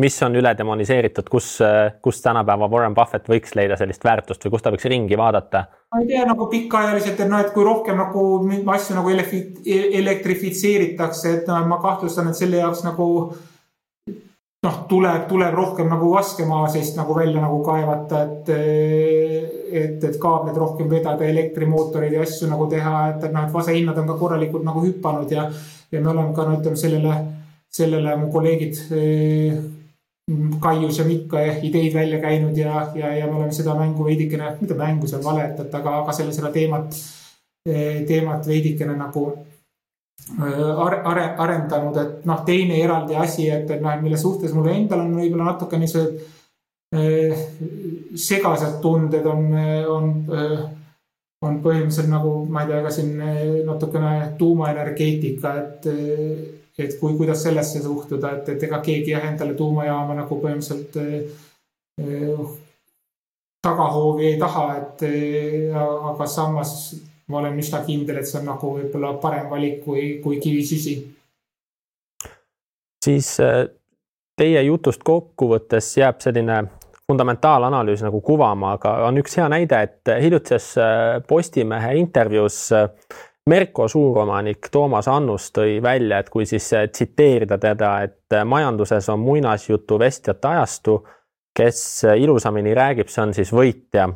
Mis on üle demoniseeritud, kus, kus tänapäeva Warren Buffett võiks leida sellist väärtust või kus ta võiks ringi vaadata? ma ei tea nagu pikaajaliselt, et noh, et kui rohkem nagu asju nagu elektrifitseeritakse, et noh, ma kahtlustan, et selle jaoks nagu noh, tuleb, tuleb rohkem nagu laskemaa seest nagu välja nagu kaevata, et, et, et kaableid rohkem vedada, elektrimootoreid ja asju nagu teha, et noh, et vasehinnad on ka korralikult nagu hüpanud ja, ja me oleme ka no ütleme sellele, sellele mu kolleegid Kaius ja Mikk ideid välja käinud ja, ja, ja me oleme seda mängu veidikene, mitte mängu, see on vale, et, et aga, aga selle, seda teemat, teemat veidikene nagu äh, are, are, arendanud, et noh, teine eraldi asi, et, et noh, mille suhtes mul endal on võib-olla natuke niisugused äh, segased tunded on, on äh, on põhimõtteliselt nagu, ma ei tea, ka siin natukene tuumaenergeetika, et, et kui, kuidas sellesse suhtuda, et, et ega keegi jah, endale tuumajaama nagu põhimõtteliselt eh, tagahoovi ei taha, et aga samas ma olen üsna kindel, et see on nagu võib-olla parem valik kui, kui kivisüsi. siis teie jutust kokkuvõttes jääb selline fundamentaalanalüüs nagu kuvama, aga on üks hea näide, et hiljutises Postimehe intervjuus äh, Merko suuromanik Toomas Annus tõi välja, et kui siis äh, tsiteerida teda, et majanduses on muinasjutu vestjate ajastu, kes ilusamini räägib, see on siis võitja.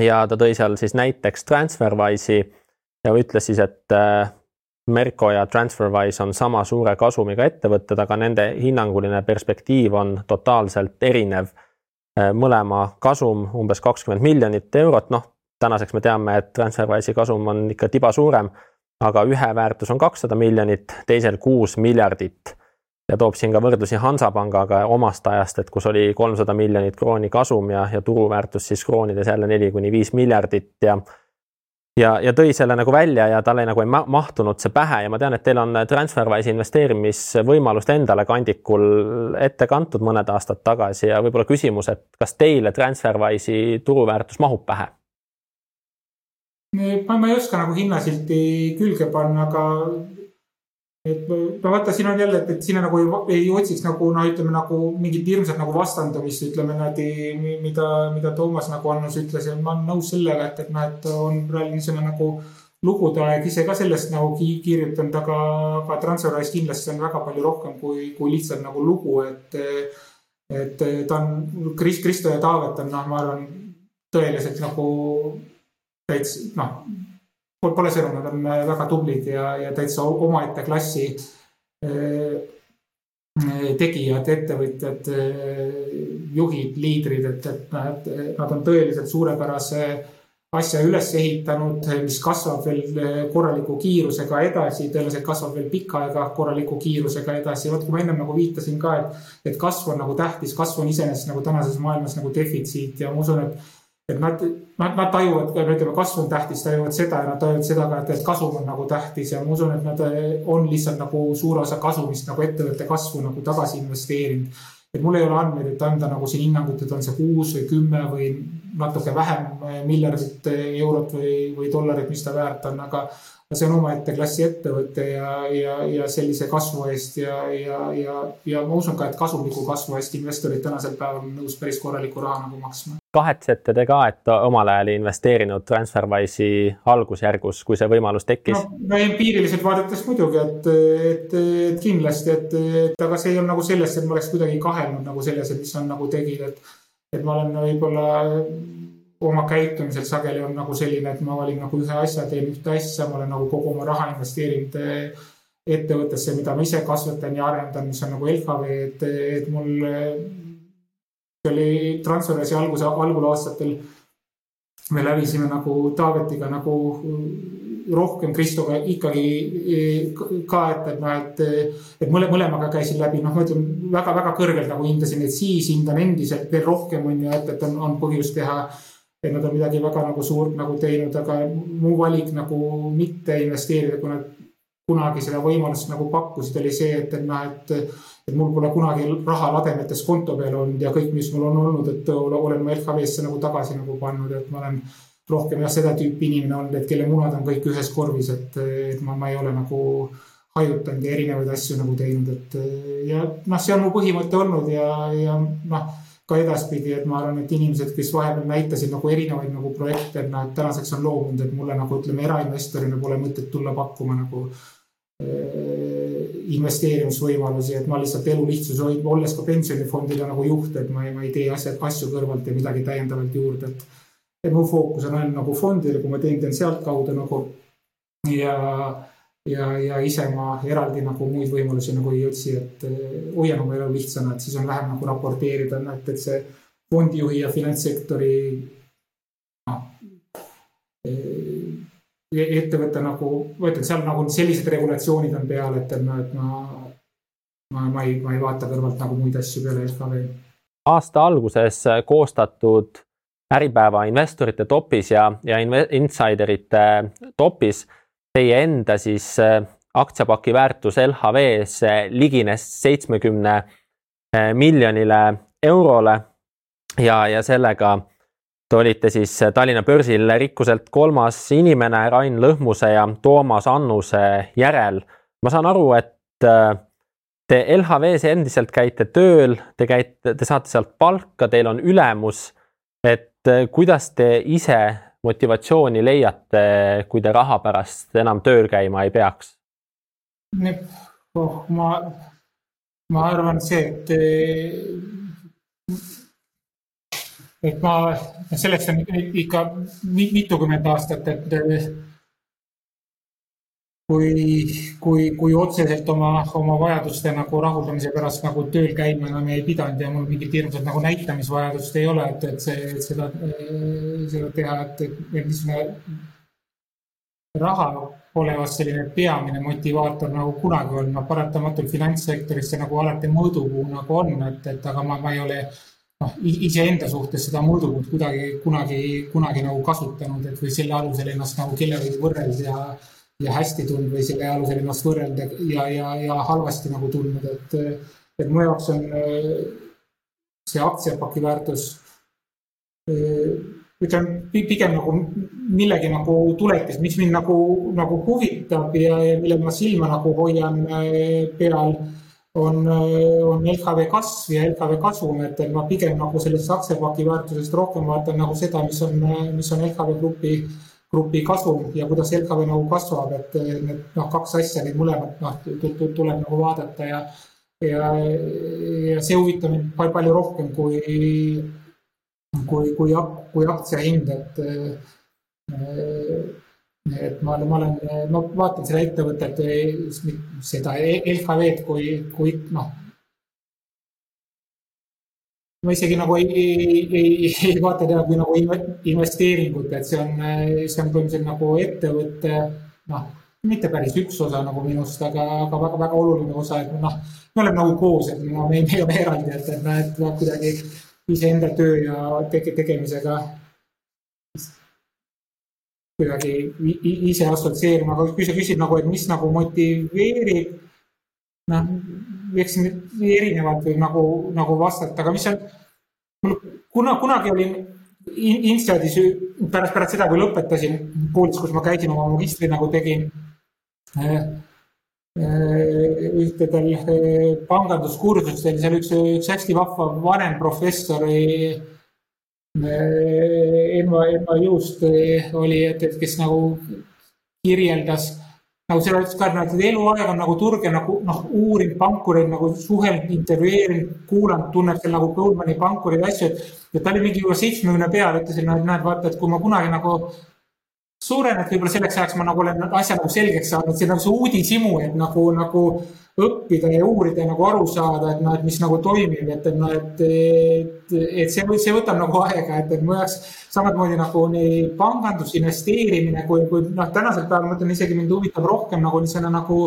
ja ta tõi seal siis näiteks Transferwise'i ja ütles siis, et Merko ja Transferwise on sama suure kasumiga ettevõtted, aga nende hinnanguline perspektiiv on totaalselt erinev Äh, mõlema kasum umbes kakskümmend miljonit eurot, noh, tänaseks me teame, et Transferwise'i kasum on ikka tiba suurem, aga ühe väärtus on kakssada miljonit, teisel kuus miljardit. ja toob siin ka võrdlusi Hansapangaga omast ajast, et kus oli kolmsada miljonit krooni kasum ja, ja turuväärtus siis kroonides jälle neli kuni viis miljardit ja ja, ja tõi selle nagu välja ja talle nagu ei mahtunud see pähe ja ma tean, et teil on Transferwise investeerimisvõimalust endale kandikul ette kantud mõned aastad tagasi ja võib-olla küsimus, et kas teile Transferwise'i turuväärtus mahub pähe? Ma, ma ei oska nagu hinnasilti külge panna, aga et no vaata, siin on jälle, et, et sinna nagu ei, ei otsiks nagu noh, ütleme nagu mingit hirmsat nagu vastandumist, ütleme niimoodi, mida, mida Toomas nagu Annus ütles ja ma olen nõus sellega, et, et noh, et on praegu niisugune nagu lugude aeg ise ka sellest nagu kirjutanud, aga, aga Transferwise kindlasti on väga palju rohkem kui, kui lihtsalt nagu lugu, et, et ta on, Kris, Kristo ja Taavet on noh, ma arvan, tõeliselt nagu täitsa noh pole sõnu, nad on äh, väga tublid ja, ja täitsa omaette klassi äh, tegijad, ettevõtjad, äh, juhid, liidrid, et, et nad, nad on tõeliselt suurepärase asja üles ehitanud, mis kasvab veel korraliku kiirusega edasi, tõenäoliselt kasvab veel pikka aega korraliku kiirusega edasi. vot kui ma ennem nagu viitasin ka, et, et kasv on nagu tähtis, kasv on iseenesest nagu tänases maailmas nagu defitsiit ja ma usun, et et nad, nad, nad tajuvad, ütleme, kasv on tähtis, tajuvad seda ja nad tajuvad seda ka, et, et kasum on nagu tähtis ja ma usun, et nad eh, on lihtsalt nagu suure osa kasumist nagu ettevõtte kasvu nagu tagasi investeerinud. et mul ei ole andmeid, et anda nagu siin hinnangut, et on see kuus või kümme või natuke vähem eh, miljardit eh, eurot või, või dollarit, mis ta väärt on, aga see on omaette klassi ettevõte ja, ja, ja sellise kasvu eest ja, ja, ja, ja ma usun ka, et kasumliku kasvu eest investorid tänasel päeval on nõus päris korralikku raha nagu maksma. kahetsete te ka, et omal ajal ei investeerinud Transferwise'i algusjärgus, kui see võimalus tekkis? no empiiriliselt vaadates muidugi, et, et, et kindlasti, et, et aga see ei olnud nagu selles, et ma oleks kuidagi kahelnud nagu selles, et mis nad nagu tegid, et, et ma olen võib-olla oma käitumisel sageli on nagu selline, et ma valin nagu ühe asja, teen ühte asja, ma olen nagu kogu oma raha investeerinud eh, ettevõttesse, mida ma ise kasvatan ja arendan, mis on nagu LHV, et, et mul see oli Transferwise'i alguse, algul aastatel me läbisime nagu Taavetiga nagu rohkem Kristoga ikkagi eh, ka, et, et noh, et, et mõle, mõlemaga käisin läbi, noh, ma ütlen väga-väga kõrgelt nagu hindasin, et siis hindan endiselt veel rohkem on ju, et, et on, on põhjust teha et nad on midagi väga nagu suurt nagu teinud, aga mu valik nagu mitte investeerida, kui nad kunagi seda võimalust nagu pakkusid, oli see, et, et noh, et, et mul pole kunagi raha lademetes konto peal olnud ja kõik, mis mul on olnud, et olen ma LHV-sse nagu tagasi nagu pannud, et ma olen rohkem jah, seda tüüpi inimene olnud, et kelle munad on kõik ühes korvis, et, et ma, ma ei ole nagu hajutanud ja erinevaid asju nagu teinud, et ja noh, see on mu põhimõte olnud ja, ja noh ka edaspidi, et ma arvan, et inimesed, kes vahepeal näitasid nagu erinevaid nagu projekte, et nad tänaseks on loobunud, et mulle nagu ütleme, erainvestorina pole mõtet tulla pakkuma nagu äh, investeerimisvõimalusi, et ma lihtsalt elu lihtsus, olles ka pensionifondile nagu juht, et ma ei, ma ei tee asjad, asju kõrvalt ja midagi täiendavalt juurde, et. et mu fookus on ainult nagu fondidel, kui ma teen, teen sealtkaudu nagu ja ja, ja ise ma eraldi nagu muid võimalusi nagu ei otsi, et eh, hoian oma elu lihtsana, et siis on vähem nagu raporteerida, et, et see fondijuhi ja finantssektori noh, eh, ettevõte nagu, ma ütlen, seal nagu sellised regulatsioonid on peal, et, et noh, et ma, ma, ma ei, ma ei vaata kõrvalt nagu muid asju peale LHV. aasta alguses koostatud Äripäeva investorite topis ja, ja insiderite topis. Teie enda siis aktsiapaki väärtus LHV-s ligines seitsmekümne miljonile eurole ja, ja sellega Te olite siis Tallinna börsil rikkuselt kolmas inimene Rain Lõhmuse ja Toomas Annuse järel. ma saan aru, et äh, te LHV-s endiselt käite tööl, te käite, te saate sealt palka, teil on ülemus. et äh, kuidas te ise motivatsiooni leiate, kui te raha pärast enam tööl käima ei peaks? oh, ma, ma arvan, see, et et ma, selleks on ikka mitukümmend aastat, et kui, kui, kui otseselt oma, oma vajaduste nagu rahuldamise pärast nagu tööl käima enam ei pidanud ja mul mingit hirmsat nagu näitamisvajadust ei ole, et, et see, et seda, seda teha, et, et niisugune raha pole vast selline peamine motivaator nagu kunagi olnud, no paratamatult finantssektoris see nagu alati mõõdupuu nagu on, et, et aga ma, ma ei ole noh, iseenda suhtes seda mõõdupuud kuidagi kunagi, kunagi nagu kasutanud, et või selle alusel ennast nagu kellegagi võrrelda ja, ja hästi tundnud või selle alusel ennast võrrelda ja, ja, ja halvasti nagu tundnud, et, et mu jaoks on see aktsiapaki väärtus ütleme pigem nagu millegi nagu tuletis, mis mind nagu, nagu huvitab ja, ja millel ma silma nagu hoian peal on, on LHV kasv ja LHV kasum, et ma pigem nagu sellest aktsiapaki väärtusest rohkem vaatan nagu seda, mis on, mis on LHV grupi, grupi kasum ja kuidas LHV nagu kasvab, et need noh, kaks asja, neid mõlemat noh, tuleb nagu vaadata ja ja, ja see huvitab mind palju rohkem kui, kui, kui, kui aktsia hind, et et ma, ma olen, ma vaatan seda ettevõtet, seda LHV-d kui, kui noh. Ma isegi nagu ei, ei, ei, ei vaata teda kui nagu investeeringut, et see on, see on põhimõtteliselt nagu ettevõtte noh, mitte päris üks osa nagu minust, aga, aga väga-väga oluline osa, et noh, me oleme nagu koos, et no me, ei ole eraldi, et, et et kuidagi iseenda töö ja tege, tegemisega kuidagi ise assotsieerima, aga kui sa küsid nagu, et mis nagu motiveerib, noh, eks need erinevad võib nagu, nagu vastata, aga mis on, mul kuna, kunagi olin Instiadis pärast, pärast seda, kui lõpetasin koolis, kus ma käisin oma magistri nagu tegin äh, äh, ühtedel äh, panganduskursustel, seal üks, üks hästi vahva vanem professor Enva, Enva Juust oli, et, et kes nagu kirjeldas nagu seda ütles ka, et eluaeg on nagu turg ja nagu noh, uurinud pankureid nagu suhelnud, intervjueerinud, kuulanud, tunneb seal nagu Goldmani pankureid, asju, ja ta oli mingi juba seitsmekümne peal, ütles, et näed, vaata, et kui ma kunagi nagu suuren, et võib-olla selleks ajaks ma nagu olen asja nagu selgeks saanud, see on nagu see uudishimu, et nagu, nagu õppida ja uurida ja nagu aru saada, et noh, et mis nagu toimib, et, et noh, et, et, et see, see võtab nagu aega, et, et mu jaoks samamoodi nagu nii pangandus, investeerimine kui, kui noh, tänasel päeval ma ütlen isegi mind huvitab rohkem nagu niisugune nagu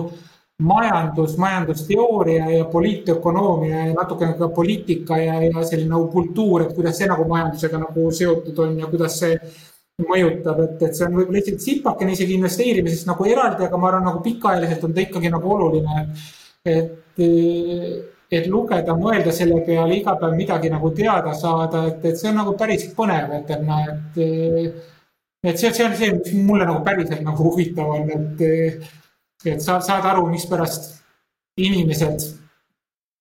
majandus, majandusteooria ja poliitökonoomia ja natukene ka poliitika ja, ja selline nagu kultuur, et kuidas see nagu majandusega nagu seotud on ja kuidas see mõjutab, et, et see on võib-olla lihtsalt sipakene isegi investeerimisest nagu eraldi, aga ma arvan, nagu pikaajaliselt on ta ikkagi nagu oluline. et, et lugeda, mõelda selle peale, iga päev midagi nagu teada saada, et, et see on nagu päris põnev, et, et noh, et. et see, see on see, mis mulle nagu päriselt nagu huvitav on, et, et saad, saad aru, mispärast inimesed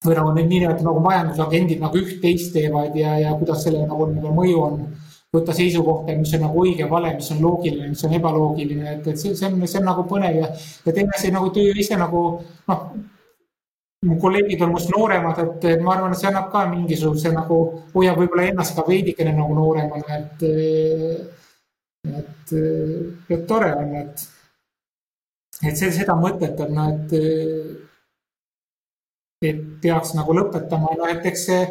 või nagu need niinimetatud nagu majandusagendid nagu üht-teist teevad ja, ja kuidas sellele nagu mõju on võtta seisukohta, mis on nagu õige, vale, mis on loogiline, mis on ebaloogiline, et, et see, see on, see on nagu põnev ja, ja teine asi nagu töö ise nagu noh, mu kolleegid on must nooremad, et, ma arvan, et see annab ka mingisuguse nagu, hoiab võib-olla ennast ka veidikene nagu nooremana, et, et, et tore on, et, et see, seda mõtet on, et, et peaks nagu lõpetama, noh, et eks see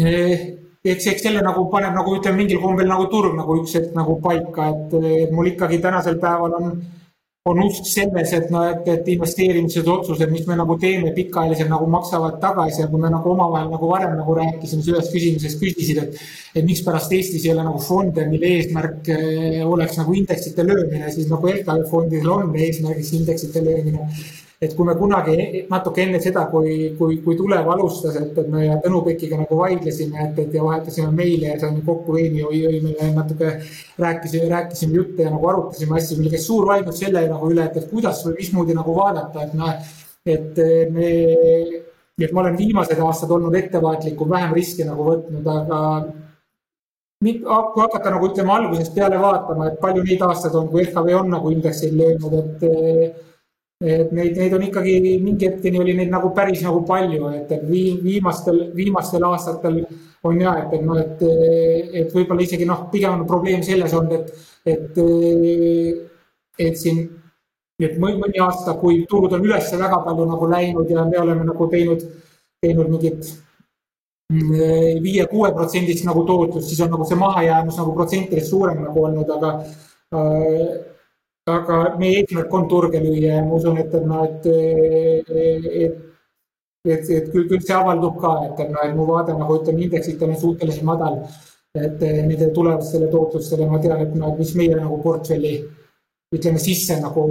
eks, eks selle nagu paneb nagu ütleme mingil kombel nagu turg nagu üks hetk nagu paika, et mul ikkagi tänasel päeval on on usk selles, et noh, et, et investeerimised, otsused, mis me nagu teeme, pikaajaliselt nagu maksavad tagasi ja kui me nagu omavahel nagu varem nagu rääkisime, sa ühes küsimuses küsisid, et et mikspärast Eestis ei ole nagu fonde, mille eesmärk eh, oleks nagu indeksite löömine, siis nagu LKV fondidel on eesmärgiks indeksite löömine et kui me kunagi natuke enne seda, kui, kui, kui Tulev alustas, et, et me Tõnu Pekiga nagu vaidlesime, et, et ja vahetasime meile ja saime kokku veini, jõime natuke rääkisime, rääkisime jutte ja nagu arutasime asju, meil käis suur vaidlus selle nagu üle, et, et kuidas või mismoodi nagu vaadata, et noh, et me, et ma olen viimased aastad olnud ettevaatlikum, vähem riske nagu võtnud, aga kui hakata nagu ütleme algusest peale vaatama, et palju neid aastaid on, kui LHV on nagu indeksil löönud, et et neid, neid on ikkagi mingi hetkeni oli neid nagu päris nagu palju, et, et viimastel, viimastel aastatel on ja, et, et noh, et, et võib-olla isegi noh, pigem on probleem selles olnud, et, et, et siin, et mõni aasta, kui turud on üles väga palju nagu läinud ja me oleme nagu teinud, teinud mingit mm, viie-kuue protsendist nagu tootlust, siis on nagu see mahajäämus nagu protsentides suurem nagu olnud, aga äh, aga meie eesmärk on turge lüüa ja ma usun, et, et noh, et, et, et, et küll, küll see avaldub ka, et, et noh, et mu vaade nagu ütleme, indeksitel on suhteliselt madal. et nende tulevastele tootlustele ma tean, et noh, mis meie nagu portfelli ütleme sisse nagu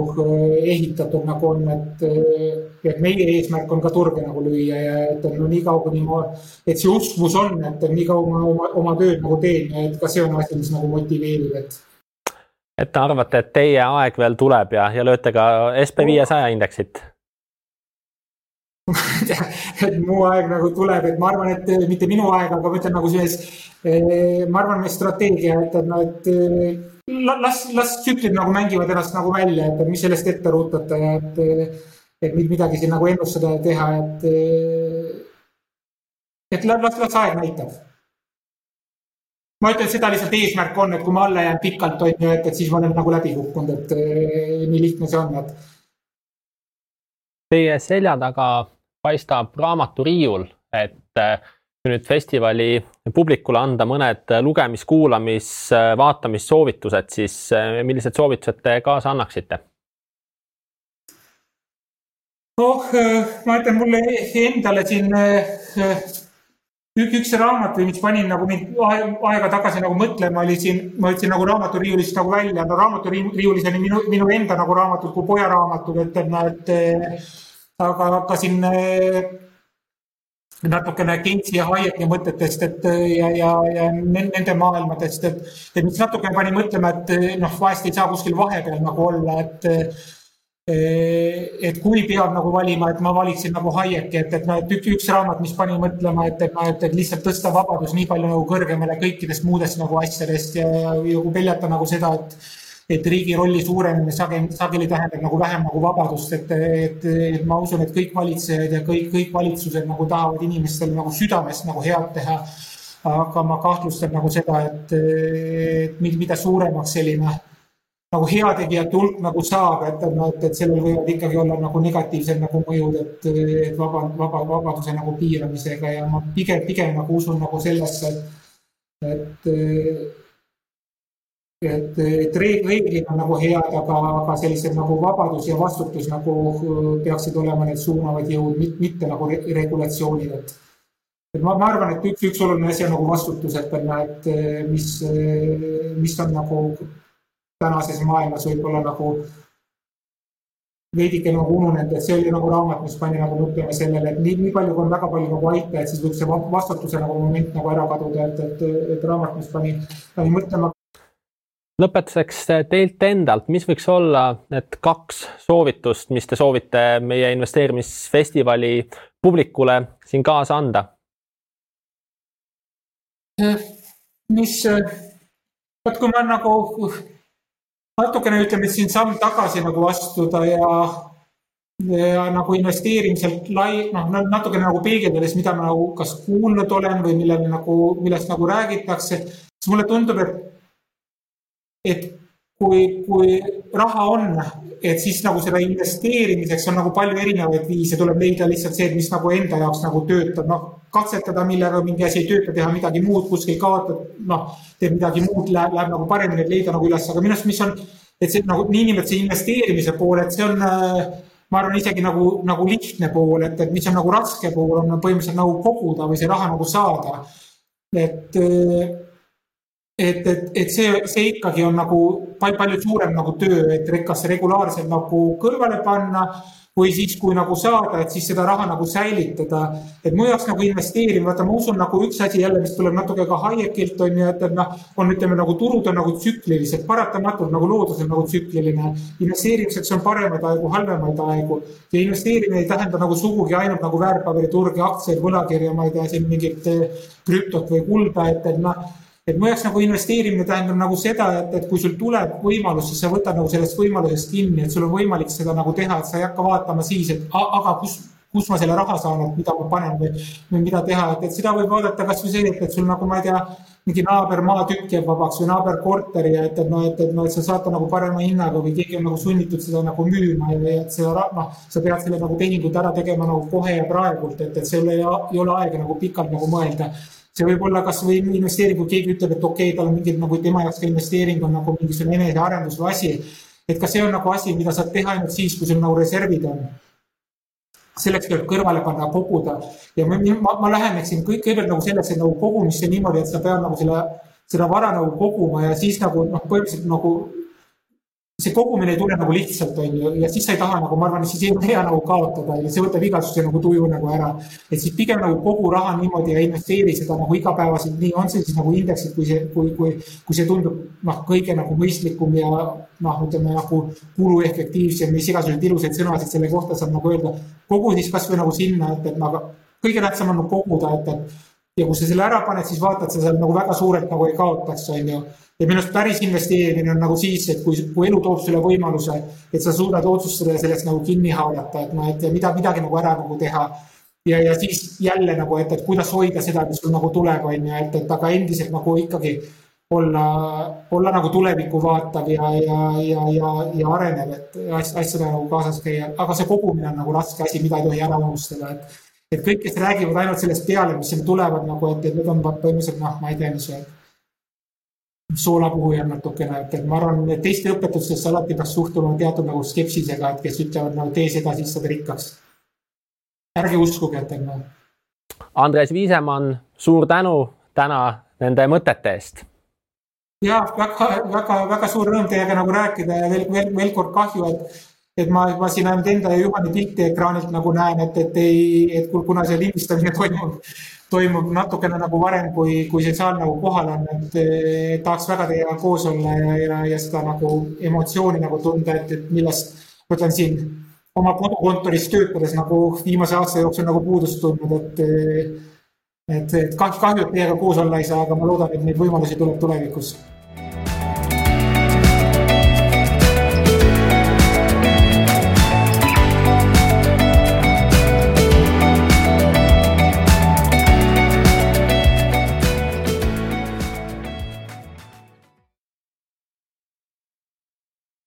ehitatud nagu on, et, et meie eesmärk on ka turge nagu lüüa ja et no niikaua kuni ma, et see uskus on, et niikaua ma oma, oma tööd nagu teen et ka see on asi, mis nagu motiveerib, et et te arvate, et teie aeg veel tuleb ja, ja lööte ka SB viiesaja indeksit? et mu aeg nagu tuleb, et ma arvan, et eh, mitte minu aeg, aga ma ütlen nagu selles, eh, ma arvan, meie strateegia, et, et noh, et eh, las, las tsüklid nagu mängivad ennast nagu välja, et mis sellest ette ruutada ja et, et midagi siin nagu ennustada ja teha, et, et las, las aeg näitab ma ütlen, seda lihtsalt eesmärk on, et kui ma alla jään pikalt, on ju, et, et siis ma olen nagu läbi kukkunud, et eh, nii lihtne see on, et. Teie selja taga paistab raamaturiiul, et eh, nüüd festivali publikule anda mõned lugemis, kuulamis, vaatamissoovitused, siis eh, millised soovitused te kaasa annaksite? noh, ma ütlen mulle endale siin üks raamat või mis panin nagu mind aega tagasi nagu mõtlema, oli siin, ma võtsin nagu raamaturiiulist nagu välja, no raamaturiiulis oli minu, minu enda nagu raamatud kui pojaraamatud, et, et noh, et aga hakkasin natukene Keinsi ja Hayeki mõtetest, et ja, ja, ja nende maailmadest, et, et mis natukene pani mõtlema, et noh, vahest ei saa kuskil vahepeal nagu olla, et et kui peab nagu valima, et ma valiksin nagu Hayeki, et, et noh, et üks, üks raamat, mis pani mõtlema, et, et noh, et, et lihtsalt tõsta vabadus nii palju nagu kõrgemale kõikidest muudest nagu asjadest ja, ja, kui peljata nagu seda, et et riigi rolli suurenemine sageli, sageli tähendab nagu vähem nagu vabadust, et, et, et ma usun, et kõik valitsejad ja kõik, kõik valitsused nagu tahavad inimestele nagu südamest nagu head teha. aga ma kahtlustan nagu seda, et, et mida suuremaks selline nagu heategijate hulk nagu saab, et, et, et sellel võivad ikkagi olla nagu negatiivsed nagu mõjud, et, et vaba, vaba, vabaduse nagu piiramisega ja ma pigem, pigem nagu usun nagu sellesse, et, et et, et reeglid on nagu head, aga, aga sellised nagu vabadus ja vastutus nagu peaksid olema need suunavad jõud, mitte nagu re regulatsioonid, et et ma, ma arvan, et üks, üks oluline asi on nagu vastutus, et, et mis, mis on nagu tänases maailmas võib-olla nagu veidike nagu ununenud, et see oli nagu raamat, mis pani nagu mõtlema sellele, et nii, nii palju, kui on väga palju nagu aitajaid, siis võib see vastutuse nagu moment nagu ära kaduda, et, et, et raamat, mis pani, pani mõtlema. lõpetuseks teilt endalt, mis võiks olla need kaks soovitust, mis te soovite meie investeerimisfestivali publikule siin kaasa anda? mis, vot kui ma nagu natukene ütleme siin samm tagasi nagu astuda ja, ja nagu investeerimiselt lai, noh, natukene nagu peegeldades, mida ma nagu kas kuulnud olen või millele nagu, millest nagu räägitakse, siis mulle tundub, et, et kui, kui raha on, et siis nagu seda investeerimiseks on nagu palju erinevaid viise, tuleb leida lihtsalt see, et mis nagu enda jaoks nagu töötab, noh, katsetada, millega mingi asi ei tööta, teha midagi muud, kuskil kaotada, noh, teeb midagi muud, läheb, läheb nagu paremini, et leida nagu üles, aga minu arust, mis on, et see nagu niinimetatud investeerimise pool, et see on ma arvan, isegi nagu, nagu lihtne pool, et, et mis on nagu raske pool, on põhimõtteliselt nagu koguda või see raha nagu saada. et, et, et, et see, see ikkagi on nagu palju, palju suurem nagu töö, et kas regulaarselt nagu kõrvale panna või siis, kui nagu saada, et siis seda raha nagu säilitada. et mu jaoks nagu investeerimine, vaata, ma usun nagu üks asi jälle, mis tuleb natuke ka Hayekilt on ju, et, et noh, on, ütleme nagu turud on nagu tsüklilised, paratamatult nagu loodus on nagu tsükliline. investeerimiseks on paremaid aegu, halvemaid aegu ja investeerimine ei tähenda nagu sugugi ainult nagu väärtpaberiturg ja aktsiaid, võlakirja, ma ei tea, siin mingit eh, krüptot või kulda, et, et noh et mu jaoks nagu investeerimine tähendab nagu seda, et, et kui sul tuleb võimalus, siis sa võtad nagu sellest võimalusest kinni, et sul on võimalik seda nagu teha, et sa ei hakka vaatama siis, et aga kus, kus ma selle raha saan, et mida ma panen või, või mida teha, et, et seda võib vaadata kasvõi see, et, sul nagu ma ei tea, mingi naaber maatükk jääb vabaks või naaber korteri ja et, et noh, et, et noh, et sa saad ta nagu parema hinnaga või keegi on nagu sunnitud seda nagu müüma ja et seda noh, sa pead selle nagu tehingud ära tegema nagu kohe ja praegult, et, et sul ei, ei ole aega nagu pikalt nagu mõelda see võib olla kasvõi investeering, kui keegi ütleb, et okei okay,, tal on mingid nagu tema jaoks ka investeering on nagu mingisugune enesearendus või asi. et kas see on nagu asi, mida saad teha ainult siis, kui sul nagu reservid on. selleks tuleb kõrvale panna, koguda ja ma, ma, ma läheneksin kõik kõigepealt nagu sellesse nagu kogumisse niimoodi, et sa pead nagu selle, seda vara nagu koguma ja siis nagu noh, põhimõtteliselt nagu see kogumine ei tule nagu lihtsalt, on ju, ja siis sa ei taha nagu, ma arvan, siis ei ole hea nagu kaotada ja see võtab igasuguse nagu tuju nagu ära. et siis pigem nagu kogu raha niimoodi ja investeeri seda nagu igapäevaselt, nii on see siis nagu indeksid, kui see, kui, kui, kui see tundub noh, kõige nagu mõistlikum ja noh, ütleme nagu kuluefektiivsem, mis igasuguseid ilusaid sõnasid selle kohta saab nagu öelda. kogu siis kasvõi nagu sinna, et, et nagu kõige tähtsam on nagu koguda, et, et ja kui sa selle ära paned, siis vaata, et sa seal nagu väga suurelt nagu ei kaotaks, on ju ja minu arust päris investeerimine on nagu siis, et kui, kui elu toob sulle võimaluse, et sa suudad otsustada ja sellest nagu kinni haarata, et noh, et mida, midagi nagu ära nagu teha. ja, ja siis jälle nagu, et, et kuidas hoida seda, mis sul nagu tuleb, on ju, et, et aga endiselt nagu ikkagi olla, olla nagu tulevikku vaatav ja, ja, ja, ja, ja arenev, et asjadega nagu kaasas käia, aga see kogumine on nagu raske asi, mida ei tohi ära unustada, et et kõik, kes räägivad ainult sellest peale, mis sinna tulevad nagu, et, et need on põhimõtteliselt noh, ma ei tea, öelda soolapuhujad natukene, et, et ma arvan, et teiste õpetustesse alati peaks suhtuma teatud nagu skepsisega, et kes ütlevad nagu tee seda, siis saad rikkaks. ärge uskuge, et noh. Andres Viisemann, suur tänu täna nende mõtete eest. ja väga, väga, väga suur rõõm teiega nagu rääkida ja veel, veel, veel kord kahju, et et ma, ma siin ainult enda ja Juhani pilti ekraanilt nagu näen, et, et ei, et kuna see lindistamine toimub toimub natukene nagu varem, kui, kui see saal nagu kohal on, et tahaks väga teiega koos olla ja, ja, ja seda nagu emotsiooni nagu tunda, et, et millest ma ütlen siin oma kodukontoris töötades nagu viimase aasta jooksul nagu puudust tundnud, et et, et kahju, et teiega koos olla ei saa, aga ma loodan, et neid võimalusi tuleb tulevikus